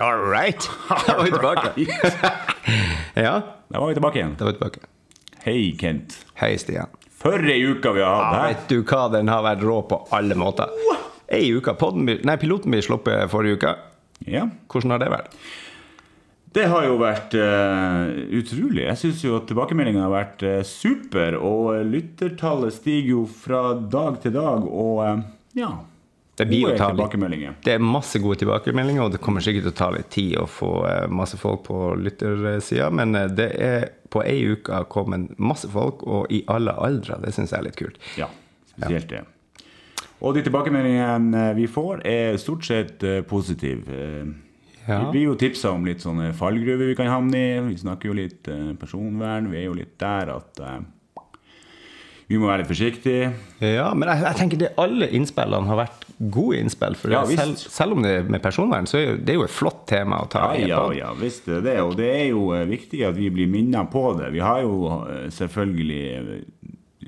All right. Da var vi tilbake. ja, Da var vi tilbake igjen. da var vi tilbake. Hei, Kent. Hei, Stian. For ei uke vi har hatt her. vet du hva, den har vært rå på alle måter. Ei uke. Podden, nei, piloten blir sluppet forrige uke. Ja. Hvordan har det vært? Det har jo vært uh, utrolig. Jeg syns jo at tilbakemeldingene har vært uh, super. Og eh, lyttertallet stiger jo fra dag til dag. Og uh, ja Det jo gode tilbakemeldinger. Det er masse gode tilbakemeldinger, og det kommer sikkert til å ta litt tid å få eh, masse folk på lyttersida, men eh, det er på ei uke kommet masse folk, og i alle aldre. Det syns jeg er litt kult. Ja, spesielt det. Og de tilbakemeldingene vi får, er stort sett eh, positive. Eh, Ja. Vi blir jo tipsa om litt sånne fallgruver vi kan havne i. Vi snakker jo litt eh, personvern. Vi er jo litt der at eh, vi må være litt forsiktige. Ja, men jeg, jeg tenker det alle innspillene har vært gode innspill. For Ja, selv, selv om det er med personvern, så er jo, det er jo et flott tema å ta Ja, ja, på. ja, visst er det. Og det er jo eh, viktig at vi blir minnet på det. Vi har jo eh, selvfølgelig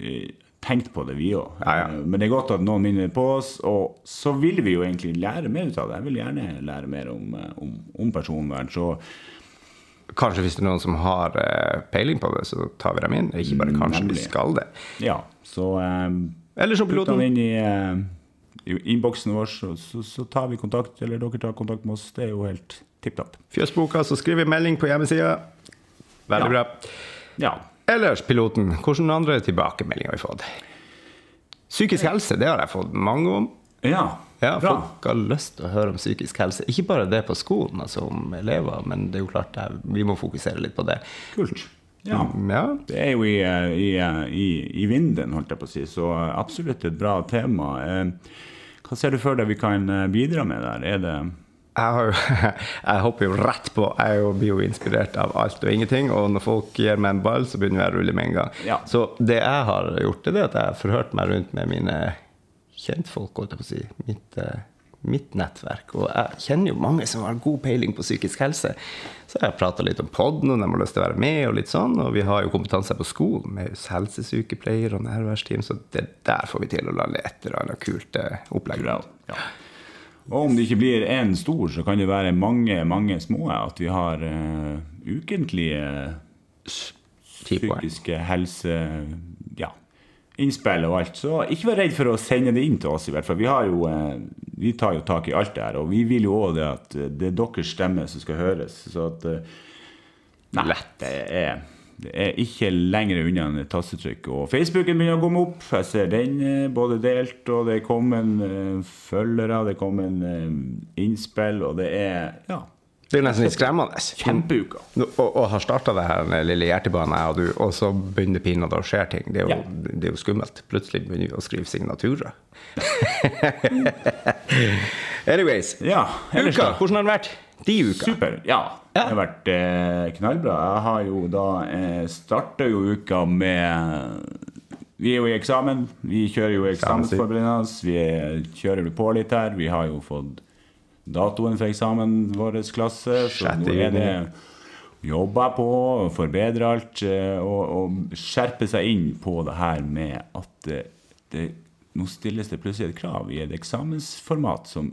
eh, tenkt på det, vi òg. Ja, ja. Men det er godt at noen minner på oss. Og så vil vi jo egentlig lære mer ut av det. Jeg vil gjerne lære mer om, om, om personvern. Så Kanskje hvis det er noen som har eh, peiling på det, så tar vi dem inn. Ikke bare kanskje, vi skal det. ja, så um, Eller som Putt piloten. den inn i, eh, i innboksen vår, så, så, så tar vi kontakt. Eller dere tar kontakt med oss. Det er jo helt tipp topp. Fjøsboka, så skriver vi melding på hjemmesida. Veldig Ja. bra. Ja. Ellers, piloten, hvilke andre tilbakemeldinger har vi fått? Psykisk helse, det har jeg fått mange om. ja. Ja, Bra. Folk har lyst til å høre om psykisk helse. Ikke bare det på skolen, altså om elever, men det er jo klart er, vi må fokusere litt på det. Kult. Ja. Ja, Det er jo i, i, i, i vinden, holdt jeg på å si, så eh, absolutt et bra tema. Eh, Hva ser du for deg vi kan eh, bidra med der? Er det jeg, har jeg hopper jo rett på. Jeg blir jo inspirert av alt og ingenting. Og når folk gir meg en ball, så begynner jeg å rulle med en gang. Ja. Så det jeg har gjort, er at jeg har forhørt meg rundt med mine kjentfolk, holdt jeg på å si. Mitt, eh, mitt nettverk. Og jeg kjenner jo mange som har god peiling på psykisk helse. Så jeg har prata litt om podden, og de har lyst til å være med, og litt sånn. Og vi har jo kompetanse på skolen med helsesykepleier og nærværsteam, så det der får vi til å lande et eller annet kult eh, opplegg. Ja. Og om det ikke blir én stor, så kan det være mange, mange små. At vi har uh, ukentlige psykiske helse... Innspill og alt. Så ikke vær redd for å sende det inn til oss, i hvert fall. Vi, har jo, eh, vi tar jo tak i alt det her. Og vi vil jo òg det at eh, det er deres stemme som skal høres. Så at eh, Nei, det er, det er ikke lenger unna enn et tastetrykk. Og Facebooken begynner å komme opp. Jeg ser den både delt, og det er kommet eh, følgere, det er kommet eh, innspill, og det er ja, Det er jo nesten litt skremmende. kjempeuka. Å Og, og har starta det her den lille hjertebanen, jeg og du, og så begynner pinadø å skje ting. Det er, jo, Ja. det er jo skummelt. Plutselig begynner vi å skrive signaturer. Anyways. Ja, ellers Uka, hvordan har den vært? De uka? Super. Ja, det har vært eh, knallbra. Jeg har jo da eh, starta jo uka med Vi er jo i eksamen. Vi kjører jo eksamensforberedende. Vi er- kjører på litt her. Vi har jo fått datoen for eksamen, vår klasse. Så nå er det jobber på å alt eh, og, og skjerpe seg inn på det her med at det, det, nå stilles det plutselig et krav i et eksamensformat som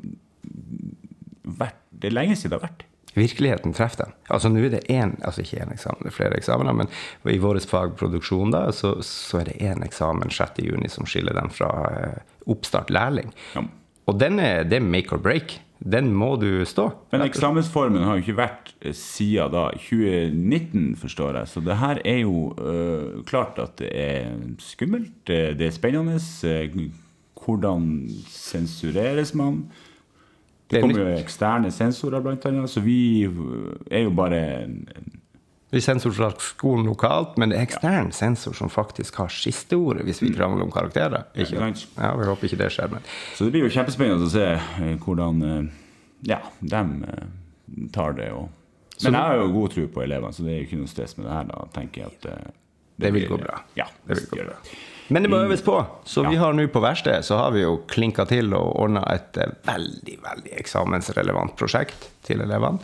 vært, det er lenge siden det har vært. Virkeligheten treffer dem. Altså Nå er det én, altså ikke én eksamen, det er flere eksamener, men i vårt fag produksjon da, så, så er det én eksamen 6. juni som skiller dem fra eh, oppstart lærling. Ja. Og den er, det er make or break. Den må du stå. Men eksamensformen har jo ikke vært eh, siden da 2019, forstår jeg. Så det her er jo øh, klart at det er skummelt, det, det er spennende. eh, Hvordan sensureres man? Det er kommer jo eksterne sensorer, blant annet. Så vi er jo bare en Vi sensorer skolen lokalt, men det er ekstern sensor som faktisk har siste ordet hvis vi krangler om karakterer. Ikke? Ja, Vi håper ikke det skjer, men Så det blir jo kjempespennende å se eh, hvordan eh, ja, de eh, tar det. Og. Men jeg har jo god tro på elevene, så det er jo ikke noe stress med det her. Da tenker jeg at det, Det vil blir- gå bra. Ja, Det vil gå bra. Men det må øves på. Så vi har nå på verkstedet så har vi jo klinka til og ordna et veldig veldig eksamensrelevant prosjekt til elevene.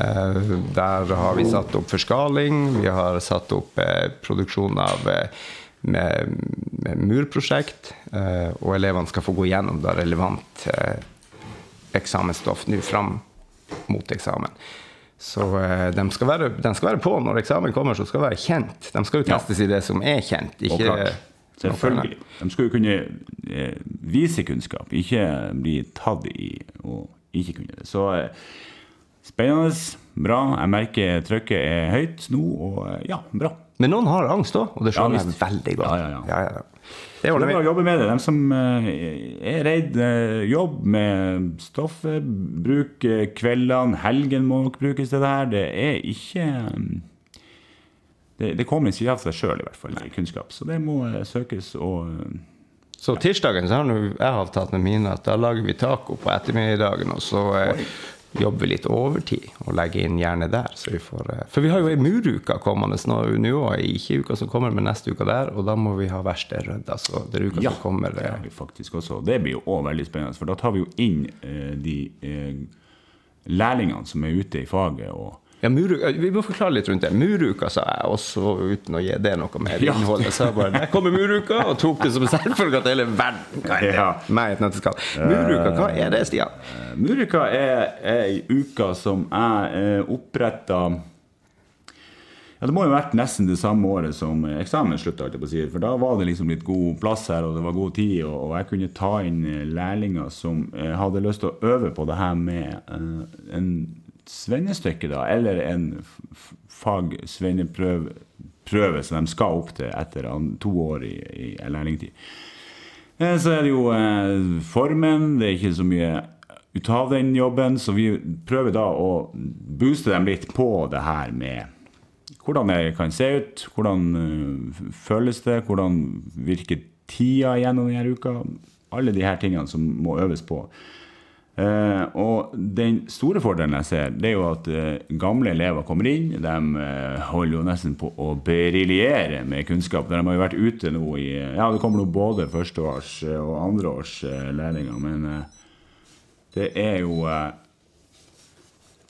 Eh, Der har vi satt opp forskaling, vi har satt opp eh, produksjon av eh, med, med murprosjekt, og elevene skal få gå gjennom da relevant eksamensstoff nå fram mot eksamen. Så de, skal være, de skal være på når eksamen kommer, så skal de være kjent. De skal jo Ja. testes i det som er kjent. Ikke. Selvfølgelig. De skal jo kunne vise kunnskap, ikke bli tatt i å ikke kunne det. Så spennende, bra. Jeg merker trykket er høyt nå, og eh, ja, bra. Men noen har angst òg, og det skjønner jeg veldig godt. Ja, ja, ja. Det Det er bra å jobbe med det. De som eh, er redd, eh, jobb med stoffet. Bruk kveldene, helgen må nok brukes til det her. Det er ikke Det, det kommer ikke av seg sjøl, i hvert fall, kunnskap. Så det må søkes og Så tirsdagen så har jeg avtalt med mine at da lager vi taco på ettermiddagen, og så eh, jobber vi litt overtid og legge inn gjerne der. Så vi får, eh, for vi har jo ei muruke kommende nå, nå ikke uka som kommer, men neste uke der. Og da må vi ha verkstedet rydda. Så det er uka Ja, som kommer. det har vi faktisk også. Det blir jo òg veldig spennende, for da tar vi jo inn eh, de eh, lærlingene som er ute i faget. og Ja, muruka, Vi må forklare litt rundt det. Muruka, sa jeg, også uten å gi det noe mer Ja. innhold. Jeg sa bare der kommer muruka, og tok det som selvfølge at hele verden kan det. Ja. Meg et nøtteskall. Muruka, hva er det, Stian? Muruka Murika er ei uke som jeg eh, oppretta ja, Det må jo ha vært nesten det samme året som eh, eksamen slutta. For da var det liksom litt god plass her, og det var god tid, og, jeg kunne ta inn eh, lærlinger som eh, hadde lyst til å øve på det her med eh, en svennestykke, da, eller en fag-svenneprøve som de skal opp til etter to år i, i lærlingtid. Eh, Så er det jo eh, formen, det er ikke så mye ut av den jobben, så vi prøver da å booste dem litt på det her med hvordan det kan se ut, hvordan uh, føles det, hvordan virker tida gjennom denne uka. Alle de her tingene som må øves på. Eh, og den store fordelen jeg ser, det er jo at eh, gamle elever kommer inn. De eh, holder jo nesten på å briljere med kunnskap. De har jo vært ute nå i Ja, det kommer nå både førsteårs- og andreårs eh, men det er jo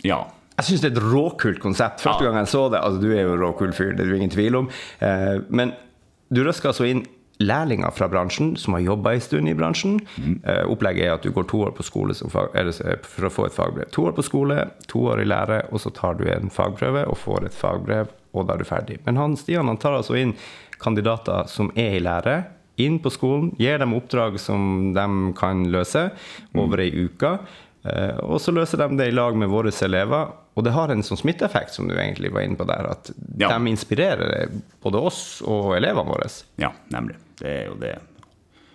Ja. Jeg syns det er et råkult konsept. Første Ja. gang jeg så det altså Du er jo en råkul fyr, det er det ingen tvil om. Eh, men du røsker altså inn lærlinger fra bransjen som har jobba en stund i bransjen. Eh, opplegget er at du går to år på skole fag, eh, for å få et fagbrev. To år på skole, to år i lære, og så tar du en fagprøve og får et fagbrev, og da er du ferdig. Men han Stian han tar altså inn kandidater som er i lære, inn på skolen, gir dem oppdrag som de kan løse over ei uke. Eh, og så løser de det i lag med våre elever. Og det har en sånn smitteeffekt, som du egentlig var inne på der, at Ja. de inspirerer både oss og elevene våre. ja, nemlig. Det er jo det.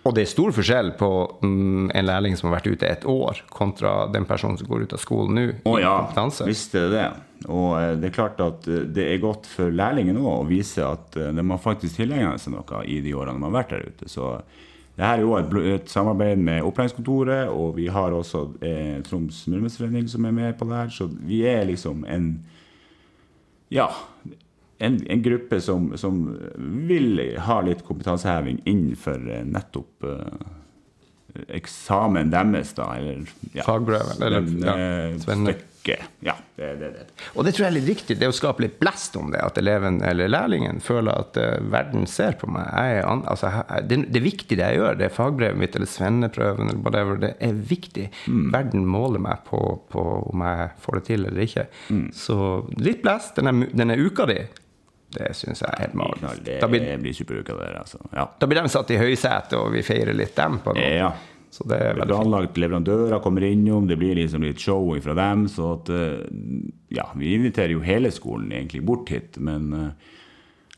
Og det er stor forskjell på mm, en lærling som har vært ute et år, kontra den personen som går ut av skolen nå. Å ja, kompetanse. visst er det det. Og eh, det er klart at eh, det er godt for lærlingen òg å vise at eh, de har faktisk tilegnet seg noe i de årene de har vært der ute. Så det her er jo et, et samarbeid med opplæringskontoret, og vi har også eh, Troms Murmesforening som er med på det her, så vi er liksom en Ja. En, en gruppe som, som vil ha litt kompetanseheving innenfor eh, nettopp eh, eksamen deres, da. Eller ja, Fagprøven, eller, ja, eh. Ja, det er det. det. Og det tror jeg er litt riktig. det å skape litt blest om det. At eleven eller lærlingen føler at uh, verden ser på meg. Jeg er an, altså, jeg, det, det er viktig det jeg gjør. Det er fagbrevet mitt eller svenneprøven eller whatever. Det er viktig. Verden måler meg på, på om jeg får det til eller ikke. Så litt blest denne, denne uka di, det syns jeg er helt magisk. Det blir, blir superuka der, altså. Ja. da blir de satt i høysetet, og vi feirer litt dem. på noe. ja. Så det er veldig fint. Leverandører kommer innom, det blir liksom litt show fra dem. Så at eh, Ja, vi inviterer jo hele skolen egentlig bort hit, men eh,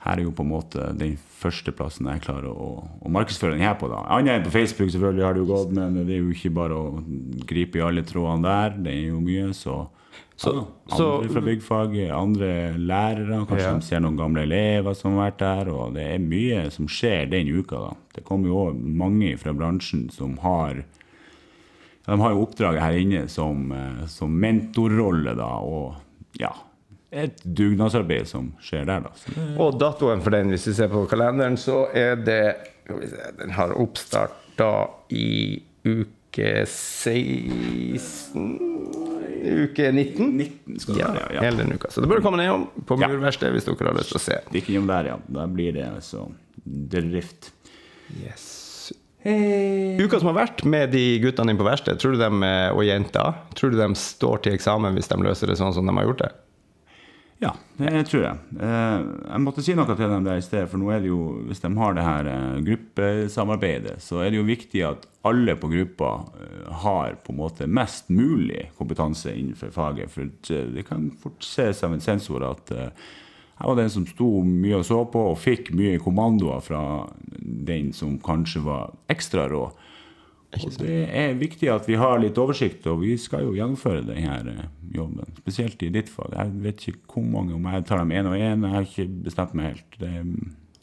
her er jo på en måte den første plassen jeg klarer å, å markedsføre den her på. da. Annet enn på Facebook, selvfølgelig har det jo gått, men det er jo ikke bare å gripe i alle trådene der. Det er jo mye, så Så- så- Andre fra byggfaget, andre lærere, kanskje Ja. de ser noen gamle elever som har vært der. Og det er mye som skjer den uka. da. Det kommer jo òg mange fra bransjen som har de har jo oppdraget her inne som, eh, som mentorrolle, da, og ja Et dugnadsarbeid som skjer der, da. Så Og datoen for den, hvis vi ser på kalenderen, så er det Den har oppstart da i uke 16 Uke 19? 19 skal det Ja, være, ja. hele den uka. Så det bør komme nedom på Ja. Murverkstedet hvis dere har lyst til å se. ikke innom der, ja. Da blir det altså drift. Yes. Uka som har vært med de guttene dine på verkstedet, tror du de, og jenta, tror du de står til eksamen hvis de løser det sånn som de har gjort det? Ja, det tror jeg. Eh, jeg måtte si noe til dem der i sted, for nå er det jo, hvis de har det her eh, gruppesamarbeidet, så er det jo viktig at alle på gruppa eh, har på en måte mest mulig kompetanse innenfor faget. For det kan fort ses av en sensor at jeg var den som sto mye og så på, og fikk mye kommandoer fra den som kanskje var ekstra rå. Og det er viktig at vi har litt oversikt, og vi skal jo gjennomføre denne eh, jobben. Spesielt i ditt fag. Jeg vet ikke hvor mange, om jeg tar dem én og én. Jeg har ikke bestemt meg helt. Det er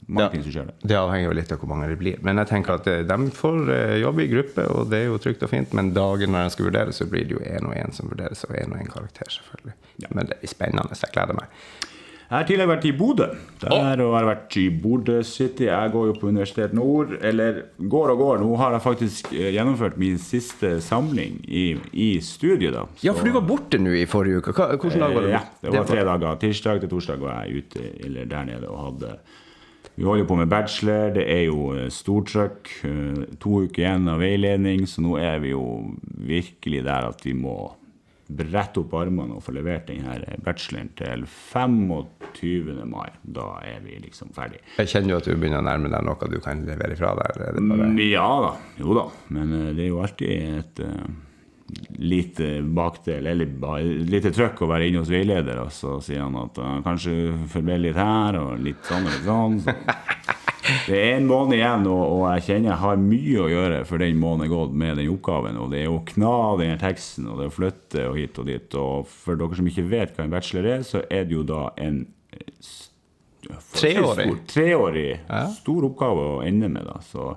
mange ja, ting som skjer der. Det avhenger jo litt av hvor mange det blir. Men jeg tenker at eh, de får eh, jobbe i gruppe, og det er jo trygt og fint. Men dagen når de skal vurdere, så blir det jo én og én som vurderes, og én og én karakter, selvfølgelig. Ja. Men det er spennende. Jeg gleder meg. Jeg har tidligere vært i Bodø. Der oh. har jeg vært i Bodø City. Jeg går jo på Universitet Nord. Eller går og går. Nå har jeg faktisk eh, gjennomført min siste samling i, i studiet. da. Så, ja, for du var borte nå i forrige uke. Hvilken dag var det? Ja, det var tre dager. Tirsdag til torsdag var jeg ute eller der nede og hadde vi holder på med bachelor, det er jo eh, stortrykk. Eh, to uker igjen av veiledning, så nå er vi jo virkelig der at vi må brette opp armene og få levert denne bacheloren til 25. mai. Da er vi liksom ferdig. Jeg kjenner jo at du begynner å nærme deg noe du kan levere ifra deg? Bare... ja da. Jo da. Men uh, det er jo alltid et uh, lite bakdel, eller lite trøkk å være inne hos veileder, og så sier han at uh, kanskje forbedrer litt her og litt sånn og litt sånn. Så. Det er en måned igjen, og, og, jeg kjenner jeg har mye å gjøre for den måneden gått med den oppgaven. Og det er å kna denne teksten, og det er å flytte og hit og dit. Og for dere som ikke vet hva en bachelor er, så er det jo da en treårig, treårig ja. stor oppgave å ende med. da, så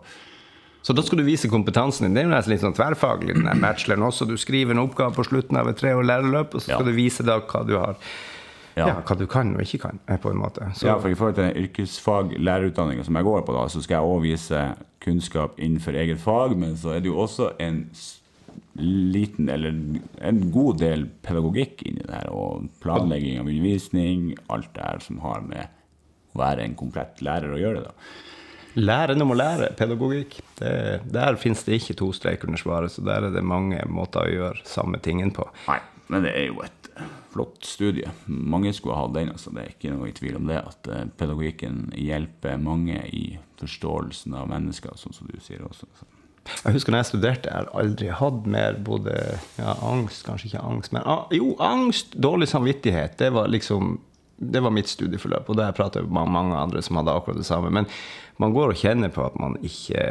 så da skal du vise kompetansen din. Det er jo nesten litt sånn tverrfaglig, den bacheloren også. Du skriver en oppgave på slutten av et treårig lærerløp, og så skal ja. du vise da hva du har ja. ja. hva du kan og ikke kan. på en måte. Så. Ja, for I forhold til den yrkesfaglærerutdanninga som jeg går på, da, så skal jeg òg vise kunnskap innenfor eget fag, men så er det jo også en liten, eller en god del pedagogikk inni det her, og planlegging av undervisning, alt det her som har med å være en komplett lærer å gjøre. da. Læren om å lære, pedagogikk. Det, der finnes det ikke to streker under svaret, så der er det mange måter å gjøre samme tingen på. Nei, men det er jo et flott studie. Mange skulle ha den, altså. det er ikke noe i tvil om det. At eh, pedagogikken hjelper mange i forståelsen av mennesker, sånn som du sier også. Jeg husker når jeg studerte, jeg har aldri hatt mer både ja, angst, kanskje ikke angst, men ah, jo, angst, dårlig samvittighet. Det var liksom det var mitt studieforløp, og det har jeg med mange andre som hadde akkurat det samme. Men man går og kjenner på at man ikke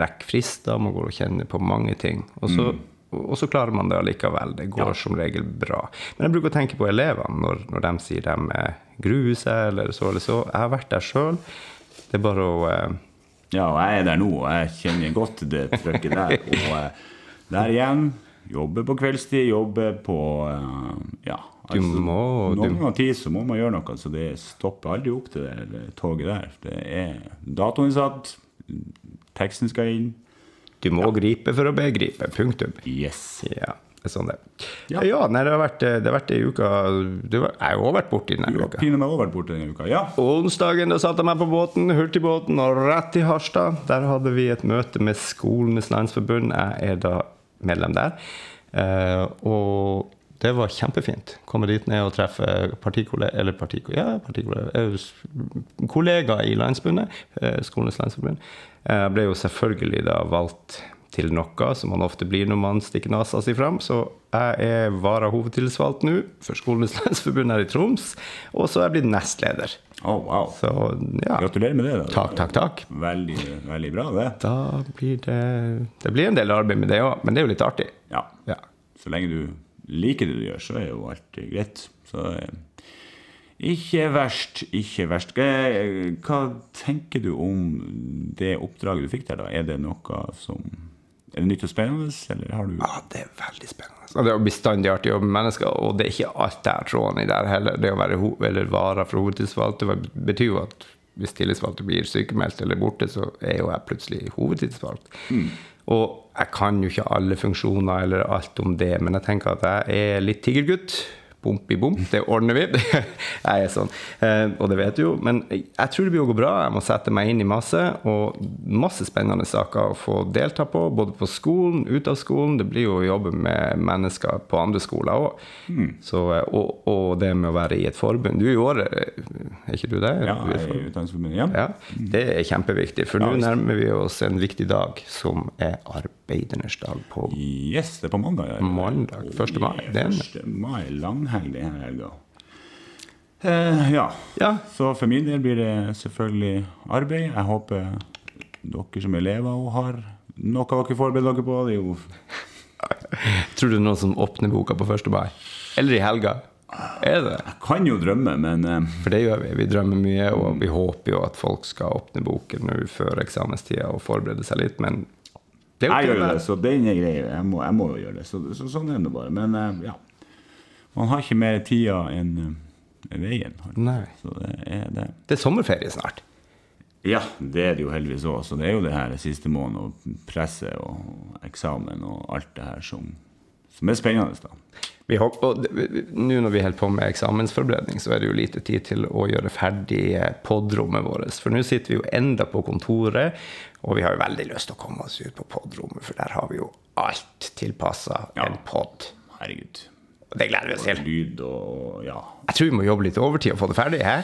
rekker frister, man går og kjenner på mange ting. Og så mm og så klarer man det allikevel. Det går ja. som regel bra. Men jeg bruker å tenke på elevene når, når de sier de gruer seg eller så eller så. Jeg har vært der sjøl. Det er bare å eh... Ja, og jeg er der nå, og jeg kjenner godt det trykket der. Og eh, der igjen, jobbe på kveldstid, jobbe på eh, Ja. Altså, du må, noen ganger tid så må man gjøre noe, så det stopper aldri opp til det toget der. Det er datoen satt, teksten skal inn. Du må gripe for å begripe. Punktum. Yes. Ja, det sånn det Ja, ja nei, det har vært, det har vært ei uke Jeg har jo òg vært borti denne uka. Du har vært borti denne uka, ja. Onsdagen da satte jeg meg på båten, hurtigbåten, og rett til Harstad. Der hadde vi et møte med Skolenes landsforbund. Jeg er da medlem der. Uh, og det var kjempefint. Komme dit ned og treffe partikollegaer eller partikollega, ja, partikollegaer, kollega i landsbundet, eh, Skolenes landsforbund. Jeg ble jo selvfølgelig da valgt til noe, som man ofte blir når man stikker nesa si fram. Så jeg er varahovedtillitsvalgt nå for Skolenes landsforbund her i Troms. Og så er jeg blitt nestleder. Oh, wow. Så, ja. Gratulerer med det. Da. Takk, takk, takk. Veldig, veldig bra, det. Da blir det Det blir en del arbeid med det òg, men det er jo litt artig. Ja. ja. Så lenge du liker det du gjør, så er jo alt greit. Så eh, ikke verst, ikke verst. Hva tenker du om det oppdraget du fikk der, da? Er det noe som er det nytt og spennende, eller har du Ja, det er veldig spennende. Og det er bestandig artig å jobbe med mennesker, og det er ikke alt der tråden i der heller. Det å være eller vara for hovedtillitsvalgte betyr jo at hvis tillitsvalgte blir sykemeldt eller borte, så er jo jeg plutselig hovedtillitsvalgt. Mm. Og jeg kan jo ikke alle funksjoner eller alt om det, men jeg tenker at jeg er litt tigergutt Bomp i bomp, det ordner vi. jeg er sånn. Eh, og det vet du jo. Men jeg tror det blir å gå bra. Jeg må sette meg inn i masse. Og masse spennende saker å få delta på, både på skolen, ut av skolen. Det blir jo å jobbe med mennesker på andre skoler òg. Mm. Og, og, det med å være i et forbund. Du er i året, er ikke du det? Ja, jeg er i Utdanningsforbundet. Ja. ja. Det er kjempeviktig, for nå nærmer vi oss en viktig dag som er arbeidernes dag på Yes, det er på mandag. Ja. Mandag, 1. mai. Er 1. mai, lang langhelg denne helga. Eh, ja. ja. Så for min del blir det selvfølgelig arbeid. Jeg håper dere som elever òg har noe dere forbereder dere på. Det er jo Tror du det er noen som åpner boka på 1. mai? Eller i helga? Er det? Jeg kan jo drømme, men uh, For det gjør vi. Vi drømmer mye, og vi håper jo at folk skal åpne boken nå før eksamenstida og forberede seg litt, men Jeg gjør det, så den er grei. Jeg må, jeg må jo gjøre det. Så, så, sånn er det bare. Men uh, ja. Man har ikke mer tida enn uh, veien. Nei. Så det er det. Det er sommerferie snart. Ja, det er det jo heldigvis òg. Så det er jo det her siste måneden og presse og eksamen og alt det her som, som er spennende. da. Nå når vi holder på med eksamensforberedning, så er det jo lite tid til å gjøre ferdig podrommet vårt. For nå sitter vi jo enda på kontoret, og vi har jo veldig lyst til å komme oss ut på podrommet, for der har vi jo alt tilpassa ja. en pod. Herregud. Det gleder vi oss til. Lyd og ja. Jeg tror vi må jobbe litt overtid og få det ferdig. Hæ?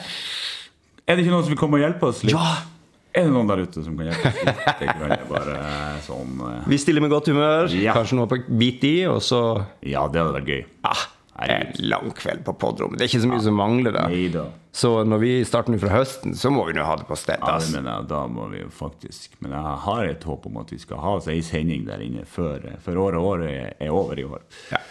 Er det ikke noen som vil komme og hjelpe oss litt? Ja! Er det noen der ute som kan hjelpe? Bare sånn uh... Vi stiller med godt humør. Ja. Kanskje noe på bit i, og så Ja, det hadde vært gøy. Ah, en lang kveld på podrommet. Det er ikke så mye ja. som mangler da. Neida. Så når vi starter nå fra høsten, så må vi nå ha det på stedet. Ja, det mener jeg, da må vi jo faktisk. Men jeg har et håp om at vi skal ha oss ei sending der inne før, før året, året er over i år. Ja.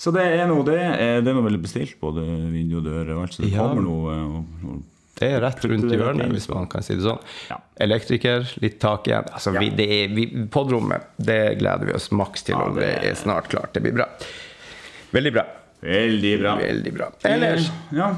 Så det er nå det. Eh, det er nå vel bestilt, både vindu og dør og alt. Så det kommer noe, eh, det er rett rundt hjørnet, hvis man kan si det sånn. Ja. Elektriker, litt tak igjen. Altså, ja. vi, det er, vi, podrommet, det gleder vi oss maks til, om det er snart klart. Det blir bra. Veldig bra. Veldig bra. Veldig bra. Ellers ja.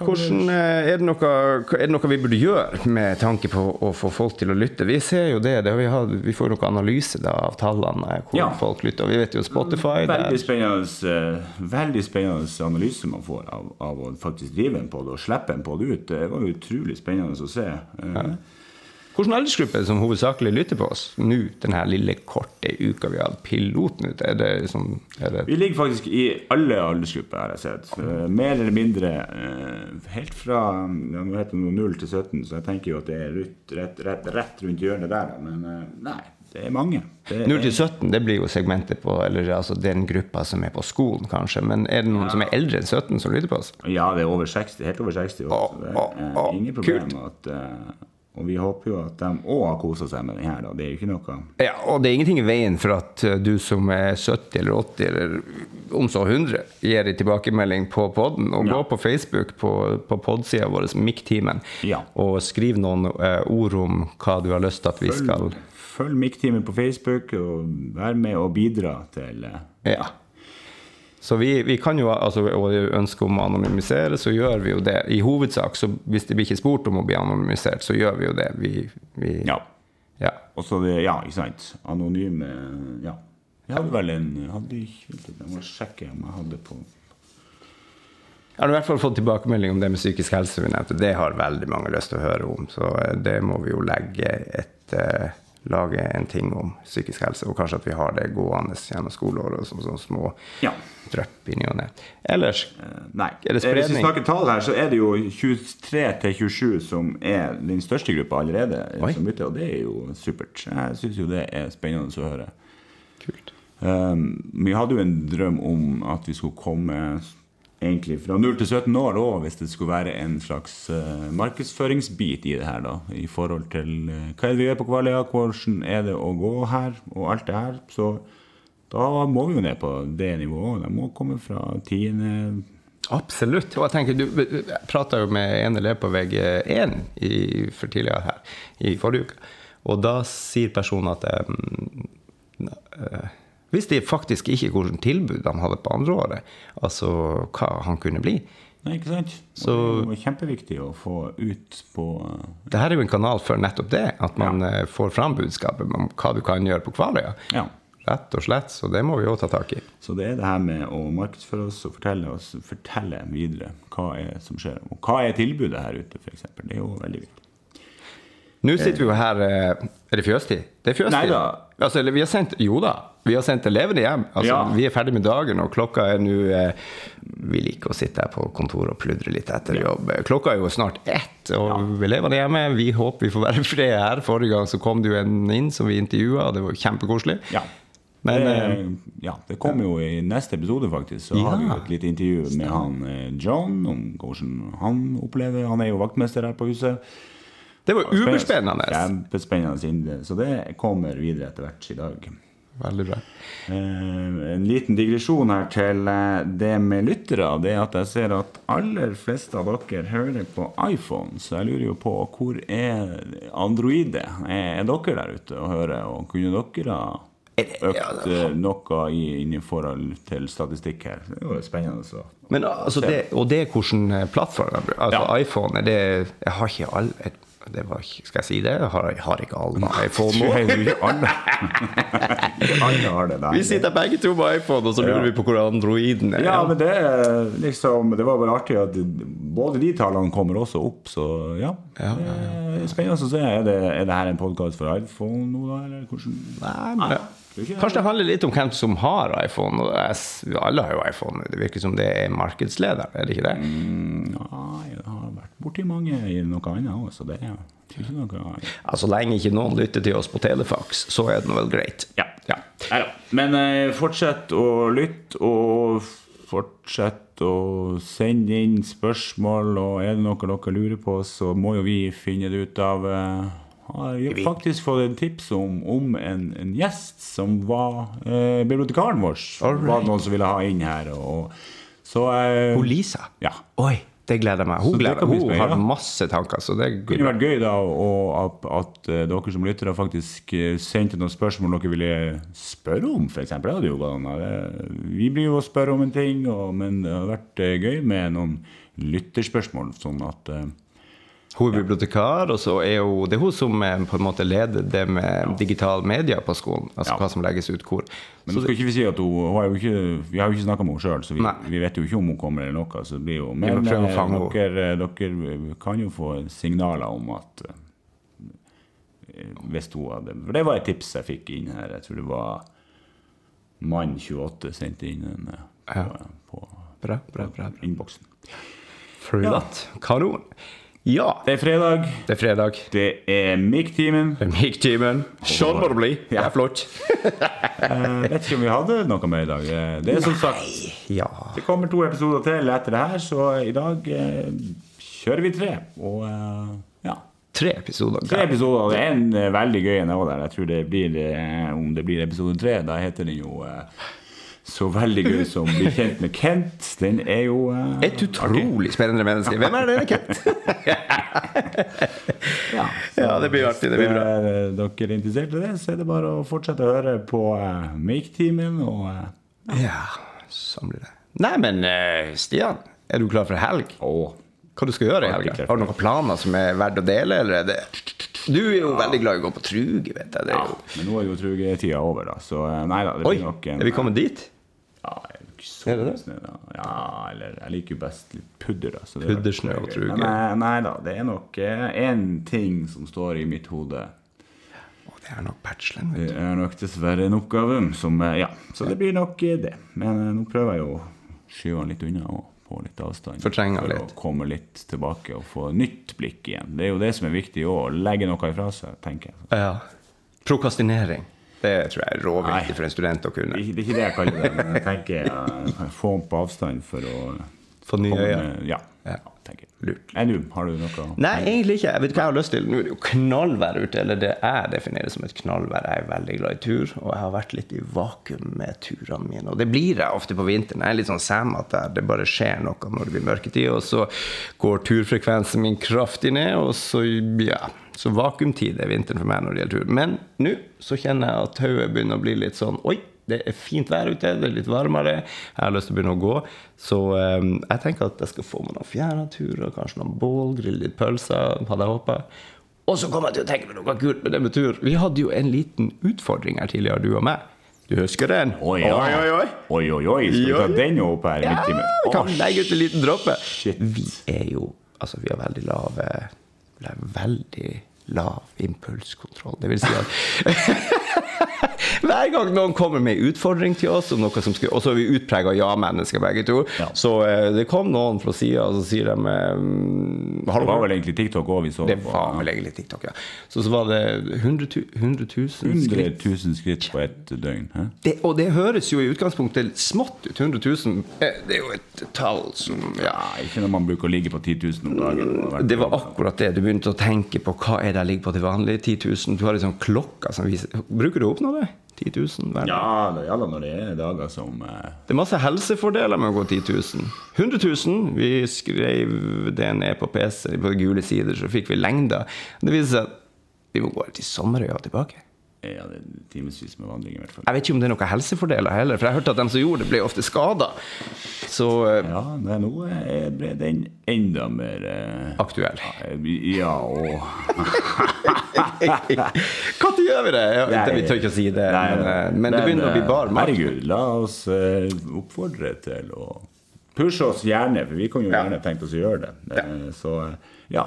Hvordan, eh, er, det noe, er, det noe, vi burde gjøre med tanke på å få folk til å lytte? Vi ser jo det. det vi, har, vi, får noe analyse da, av tallene hvor ja. folk lytter. Vi vet jo Spotify Veldig spennende, uh, veldig spennende analyse man får av, av, å faktisk drive en på det og slippe en på det ut. Det var utrolig spennende å se. Ja. Hvilken aldersgruppe er det som hovedsakelig lytter på oss nå, denne lille korte uka vi har hatt piloten ute? Er det liksom, er det vi ligger faktisk i alle aldersgrupper, har jeg sett. Uh, mer eller mindre uh, helt fra ja, nå heter det 0 til 17, så jeg tenker jo at det er rett, rett, rett, rett rundt hjørnet der. Men uh, nei, det er mange. Det 0 til 17 det blir jo segmentet på eller altså den gruppa som er på skolen, kanskje. Men er det noen ja. som er eldre enn 17 som lytter på oss? Ja, det er over 60, helt over 60 år. Å, å, er ingen problem kult. at og vi håper jo at de òg har kosa seg med den her. Da. Det er jo ikke noe Ja, og det er ingenting i veien for at eh, du som er 70 eller 80 eller om så 100 gir en tilbakemelding på poden. Og ja. gå på Facebook på, på podsida vår, Mikktimen, ja. og skriv noen eh, ord om hva du har lyst til at vi følg, skal Følg Mikktimen på Facebook, og vær med og bidra til eh, ja. Så vi, vi, kan jo, altså, og ønsket om å anonymisere, så gjør vi jo det. I hovedsak, så hvis det blir ikke spurt om å bli anonymisert, så gjør vi jo det. Vi, vi ja. ja. Og så det, ja, ikke sant. Anonyme Ja. Jeg hadde vel en hadde, ikke, Jeg må sjekke om jeg hadde på jeg har i hvert fall fått tilbakemelding om det med psykisk helse. vi nevnte. Det har veldig mange lyst til å høre om. Så eh, det må vi jo legge et uh, lage en ting om psykisk helse, og kanskje at vi har det gående gjennom skoleåret som sånne små ja. drypp i ny og ne. Ellers uh, nei. er det spredning. Hvis vi snakker tall her, så er det jo 23 til 27 som er den største gruppa allerede. Som bytter, og det er jo supert. Jeg syns jo det er spennende å høre. Kult. Um, vi hadde jo en drøm om at vi skulle komme egentlig fra 0 til 17 år òg, hvis det skulle være en slags uh, markedsføringsbit i det her. da, I forhold til uh, hva er det vi gjør på Kvaløya, hvordan er det å gå her, og alt det her. Så da må vi jo ned på det nivået. Det må komme fra tiende Absolutt. Og jeg tenker, Du prata jo med en elev på VG1 i, for tidligere her i forrige uke, og da sier personen at um, uh, visste faktisk ikke hvilket tilbud han hadde på andreåret. Altså hva han kunne bli. Nei, ikke sant? Så, det var kjempeviktig å få ut på uh, Det her er jo en kanal for nettopp det. At man ja. uh, får fram budskapet om hva du kan gjøre på Kvaløya. Ja. Rett og slett. Så det må vi òg ta tak i. Så det er det her med å markedsføre oss og fortelle oss, fortelle videre hva er som skjer. Og hva er tilbudet her ute, f.eks. Det er jo veldig viktig. Nå sitter vi jo her eh, Er det fjøstid? Det er fjøstid. Nei da. Altså, vi har sendt, jo da, vi har sendt elevene hjem. Altså, Ja. Vi er ferdig med dagen, og klokka er nå eh, Vi liker å sitte her på kontoret og pludre litt etter jobb. Klokka er jo snart ett, og elevene er hjemme. Vi håper vi får være fred her. Forrige gang så kom det jo en inn som vi intervjua, og det var kjempekoselig. Ja. Men, det, eh, ja, det kommer jo i neste episode, faktisk. Så Ja. har vi jo et lite intervju med han John om hvordan han opplever Han er jo vaktmester her på huset. Det var uberspennende. Kjempespennende. Så det kommer videre etter hvert i dag. Veldig bra. Eh, en liten digresjon her til eh, det med lyttere. Det er at jeg ser at aller fleste av dere hører på iPhone. Så jeg lurer jo på hvor er Androidet? Er, er dere der ute og hører? Og kunne dere ha økt eh, noe i, inn i forhold til statistikk her? Det er jo spennende. Så. Men altså, det, og det er hvilken plattformen plattform. Altså, Ja. iPhone er det Jeg har ikke all jeg- det var, ikke- Skal jeg si det? Har, har ikke alle iPhone nå. Alle. Alle har det. Nei. Vi sitter begge to med iPhone, og så lurer Ja. vi på hvor Androiden er. Ja, men det liksom Det var bare artig at både de tallene kommer også opp, så ja. Ja, ja, ja spennende å se. Er det, er det her en podkast for iPhone nå, da? Eller hvordan Nei, men. Kanskje det handler litt om hvem som har iPhone. Og jeg, alle har jo iPhone. Det virker som det er markedsleder, er det ikke det? Mm, Nei, jeg har vært borti mange i noe annet òg, så det er ikke noe Ja, Så lenge ikke noen lytter til oss på Telefax, så er det nå vel greit. Ja. ja. Men eh, fortsett å lytte, og fortsett å sende inn spørsmål. Og er det noe dere lurer på, så må jo vi finne det ut av eh, har faktisk fått en tips om, om en, en gjest som var eh, bibliotekaren vår. Right. Var noen som ville ha inn her. Og, så eh, Hun Lisa. Ja. Oi, det gleder jeg meg. Hun, gleder, hun spennende. har masse tanker, så det kunne vært gøy da og at, at eh, dere som lyttere faktisk eh, sendte noen spørsmål dere ville spørre om, f.eks. Det hadde jo gått Vi blir jo å spørre om en ting, og, men det hadde vært eh, gøy med noen lytterspørsmål. Sånn at eh, Hun er bibliotekar, og så er hun, det er hun som eh, på en måte leder det med digital media på skolen. Altså Ja. hva som legges ut hvor. Men nå skal ikke vi si at hun, hun har jo ikke, Vi har jo ikke snakka med henne sjøl, så vi, vi vet jo ikke om hun kommer eller noe. Så det blir jo, men eh, fange henne. dere, dere kan jo få signaler om at eh, Hvis hun hadde For det var et tips jeg fikk inn her. Jeg tror det var Mann28 sendte inn en eh, på, Ja. på, Bra, bra, bra. bra. innboksen. Flott. Kanon. Ja, Det er fredag. det er fredag. Det er MIG-timen. Mic-timen. Sånn må det bli. Det er flott. uh, vet ikke om vi hadde noe med i dag. Eh, Det er som sagt Ja. Det kommer to episoder til etter det her, så i dag uh, kjører vi tre. Og uh, ja. Tre episoder. Tre episoder. og Det er en eh, veldig gøy en òg der. Jeg tror det blir, eh, om det blir episode tre, da heter den jo eh, Så veldig gøy som blir kjent med Kent. Den er jo uh, Et utrolig spennende menneske. Hvem er denne Kent? Ja, Ja, det blir artig. Det blir bra. Er dere dere interessert i det, så er det bare å fortsette å høre på uh, Make-teamen. Og eh, Ja, sånn blir det. Nei, men eh, Stian, er du klar for helg? Oh. Hva du skal gjøre i helga? Har du noen planer som er verdt å dele, eller er det Du er jo veldig glad i å gå på truge, vet jeg. Det er ja, men nå er jo trugetida over, da. Så eh, nei da. Det Oi, nok en er vi kommet dit? Ja, jeg er ikke så Er det det? snø, da. Ja, eller jeg liker jo best litt pudder, da. så det Puddersnø er og truger. Nei, nei da, det er nok én ting som står i mitt hode. Å, det er nok bachelor. vet Det er nok dessverre en oppgave som eh, Ja, så det blir nok eh, det. Men eh, nå prøver jeg jo å skyve den litt unna og få litt avstand. Fortrenge den for litt. å komme litt tilbake og få nytt blikk igjen. Det er jo det som er viktig òg, å legge noe ifra seg, tenker jeg. du. Ja. Prokastinering. Det tror jeg er råviktig for en student å kunne. det er ikke det jeg kaller det, men jeg tenker jeg få den på avstand for å Få nye øyne. Ja, Ja. Lurt. Enn du, har du noe Nei, egentlig ikke. Jeg vet hva jeg har lyst til. Nå er det jo knallvær ute, eller det jeg definerer som et knallvær. Jeg er veldig glad i tur, og jeg har vært litt i vakuum med turene mine. Og det blir jeg ofte på vinteren. Jeg er litt sånn sæmete der. Det bare skjer noe når det blir mørketid, og så går turfrekvensen min kraftig ned, og så, ja Så vakuumtid er vinteren for meg når det gjelder tur. Men nå så kjenner jeg at tauet begynner å bli litt sånn Oi! Det er fint vær ute, det er litt varmere. Jeg har lyst til å begynne å gå. Så um, jeg tenker at jeg skal få meg noen fjæraturer, kanskje noen bål, grille litt pølser, hadde jeg håpet. Og så kom jeg til å tenke på noe kult med det med tur. Vi hadde jo en liten utfordring her tidligere, du og meg. Du husker den? Oi, ja. oi, oi. oi, oi, oi. Skal vi ta den opp her Ja, midt i vi kan legge ut en liten dråpe. Vi er jo Altså, vi har veldig lav eh, Veldig lav impulskontroll. Det vil si at Hver gang noen kommer med en utfordring til oss, som skulle, og så er vi utprega ja-mennesker begge to, Ja. så uh, det kom noen fra sida, og så sier de um, Det var vel egentlig TikTok òg vi så det på. var vel egentlig TikTok, ja. Så, så var det 100 000, 100 000 100 skritt. 000 skritt på ett døgn. Det, og det høres jo i utgangspunktet smått ut. 100 000 eh, Det er jo et tall som ja. Ja, ikke når man bruker å ligge på 10 000 om dagen. Det var akkurat det. Du begynte å tenke på hva er det jeg ligger på til vanlig. 10 000. Du har ei sånn klokke som viser Bruker du å oppnå det? 10 000 hver dag? Ja, det gjelder når det er dager som eh, Det er masse helsefordeler med å gå 10 000. 100 000. Vi skrev det ned på PC på gule sider, så fikk vi lengder. Det viser seg at vi må gå til Sommerøya og tilbake. Ja, det er timevis med vandring, i hvert fall. Jeg vet ikke om det er noen helsefordeler heller, for jeg hørte at de som gjorde det, ble ofte skada. Så eh, Ja, nå eh, ble den enda mer eh, aktuell. Ja, og Når gjør vi det? Ja, vi tør ikke å si det, Nei, men, eh, men det begynner å bli bar mat. Herregud, la oss eh, oppfordre til å pushe oss gjerne, for vi kan jo gjerne tenke oss å gjøre det. Eh, Så eh, ja,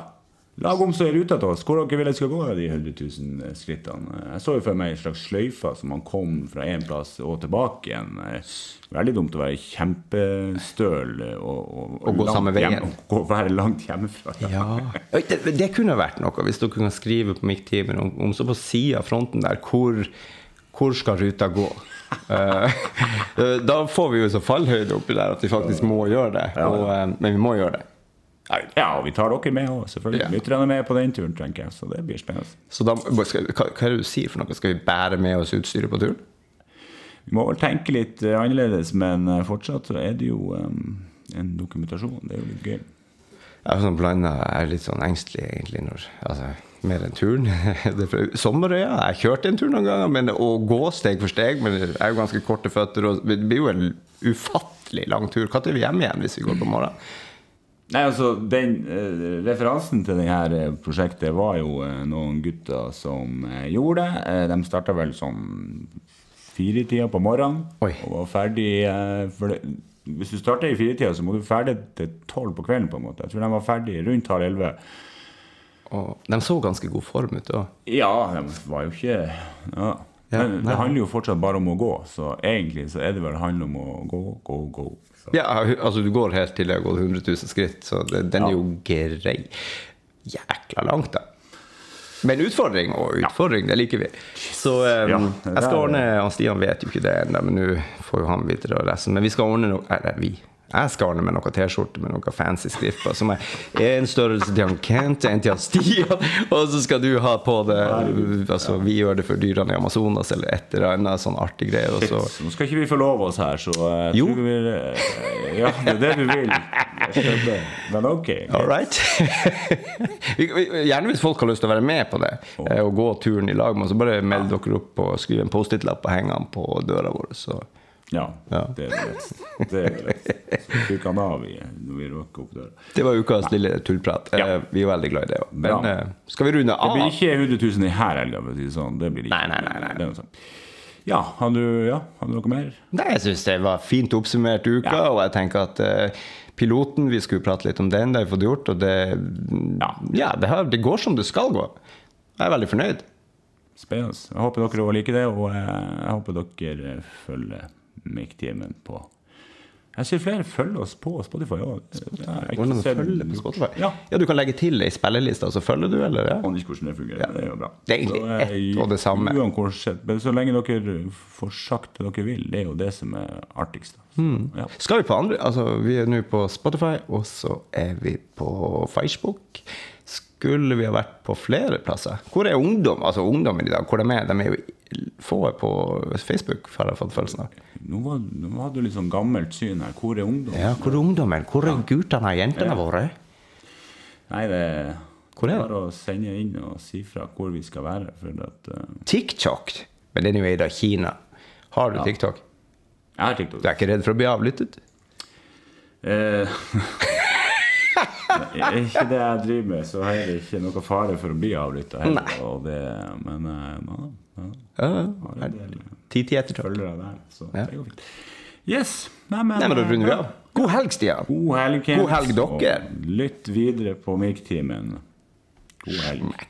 lag om så er ruta til oss. Hvor dere vil jeg skal gå av de 100 000 skrittene. Jeg så jo for meg en slags sløyfe som man kom fra én plass og tilbake igjen. Eh, Veldig dumt å være kjempestøl og, og, Og gå samme veien. hjem- og være langt hjemmefra. Ja. Det, det kunne vært noe, hvis dere kan skrive på Mikktimen om, om så på sida av fronten der hvor, hvor skal ruta gå. Eh, da får vi jo så fallhøyde oppi der at vi faktisk må gjøre det. Og, eh, men vi må gjøre det. Ja, og vi tar dere med òg, selvfølgelig. Ja. Lytterne er med på den turen, tenker jeg. Så det blir spennende. Så da, skal, hva, hva er det du sier for noe? Skal vi bære med oss utstyret på turen? Vi må vel tenke litt eh, annerledes, men eh, fortsatt så er det jo um, en dokumentasjon. Det er jo litt gøy. Jeg er sånn blanda, jeg er litt sånn engstelig egentlig når altså, mer enn turen. Sommerøya ja. Jeg kjørte en tur noen ganger, men å gå steg for steg Men jeg er jo ganske korte føtter, og det blir jo en ufattelig lang tur. Når er vi hjemme igjen hvis vi går på morgenen? Nei, altså, den eh, Referansen til dette prosjektet var jo eh, noen gutter som eh, gjorde det. Eh, de starta vel sånn firetida på morgenen Oi. og var ferdig eh, for det, Hvis du starter i firetida, så må du ferdig til tolv på kvelden. på en måte Jeg tror de var ferdig rundt halv elleve. Og de så ganske god form ut òg. Ja, de var jo ikke ja. Ja, Men det handler jo fortsatt bare om å gå, så egentlig så er det vel handler om å gå, gå, gå. Så. Ja, altså du går helt til det har gått 100 000 skritt, så det, den er jo grei. Jækla langt, da. Men utfordring og utfordring, det liker vi. Så um, Ja, jeg skal ordne Han Stian vet jo ikke det ennå, men nå får jo han vite det og resten. Men vi skal ordne noe Eller vi. Jeg skal ordne med noe T-skjorte med noe fancy skrift på. Som er en størrelse til han Kent, en til han Stian, og så skal du ha på det Altså, vi gjør det for dyrene i Amazonas, eller et eller annet sånn artig greie. Og så Så Nå skal ikke vi forlove oss her, så jeg Jo. tror vi vil eh, Ja, det er det vi vil. Men ok. All right. Gjerne hvis folk har lyst til å være med på det, eh, og gå turen i lag med oss, så bare meld dere opp og skriv en Post-It-lapp og heng den på døra vår. Så. Ja, Ja. det er det. Det er det. Så han av i- når vi råker opp døra. Det var ukas lille tullprat. Ja. Eh, Vi er veldig glad i det. Men Bra. eh, skal vi runde av? Det blir ikke 100 000 i her helga, for å si det sånn. Det blir ikke. Nei, nei, nei, nei. Ja, har du, ja, har du noe mer? Nei, jeg syns det var fint oppsummert uka, Ja. og jeg tenker at uh, piloten, vi skulle prate litt om den, det har vi fått gjort, og det Ja. Ja, det, har, det går som det skal gå. Jeg er veldig fornøyd. Spennende. Jeg håper dere òg liker det, og jeg håper dere følger Make-timen på Jeg ser flere følger oss på Spotify òg. Hvordan følger på Spotify? Ja. ja, du kan legge til ei spilleliste, så følger du, eller? Ja? Aner ikke hvordan det fungerer. Det er jo bra. Det er egentlig eh, ett og det samme. uansett, Men så lenge dere får sagt det dere vil, det er jo det som er artigst. Hmm. Ja. Skal vi på andre? Altså, vi er nå på Spotify, og så er vi på Facebook. Skulle vi ha vært på flere plasser? Hvor er ungdom? Altså ungdommen i dag, hvor de er? De er jo få på Facebook, har jeg fått følelsen av. Nå, var, nå hadde du litt sånn gammelt syn her. Hvor er ungdom? Ja, hvor er ungdommen? Hvor er guttene og jentene Ja. våre? Nei, det Hvor er det? bare å sende inn og si fra hvor vi skal være. For at, uh... TikTok. Men den er jo eid av Kina. Har du Ja. TikTok? jeg har TikTok. Du er ikke redd for å bli avlyttet? Eh, er ikke det jeg driver med, så er det ikke noe fare for å bli avlytta heller. Men eh, ja, ja, Ja, har en Ti-ti etter der. Så Ja. det går fint. Yes. Nei, men, Nei, men da runder vi av. God helg, Stian. God helg, Kent. God helg, dere. Og lytt videre på Mikktimen. God helg.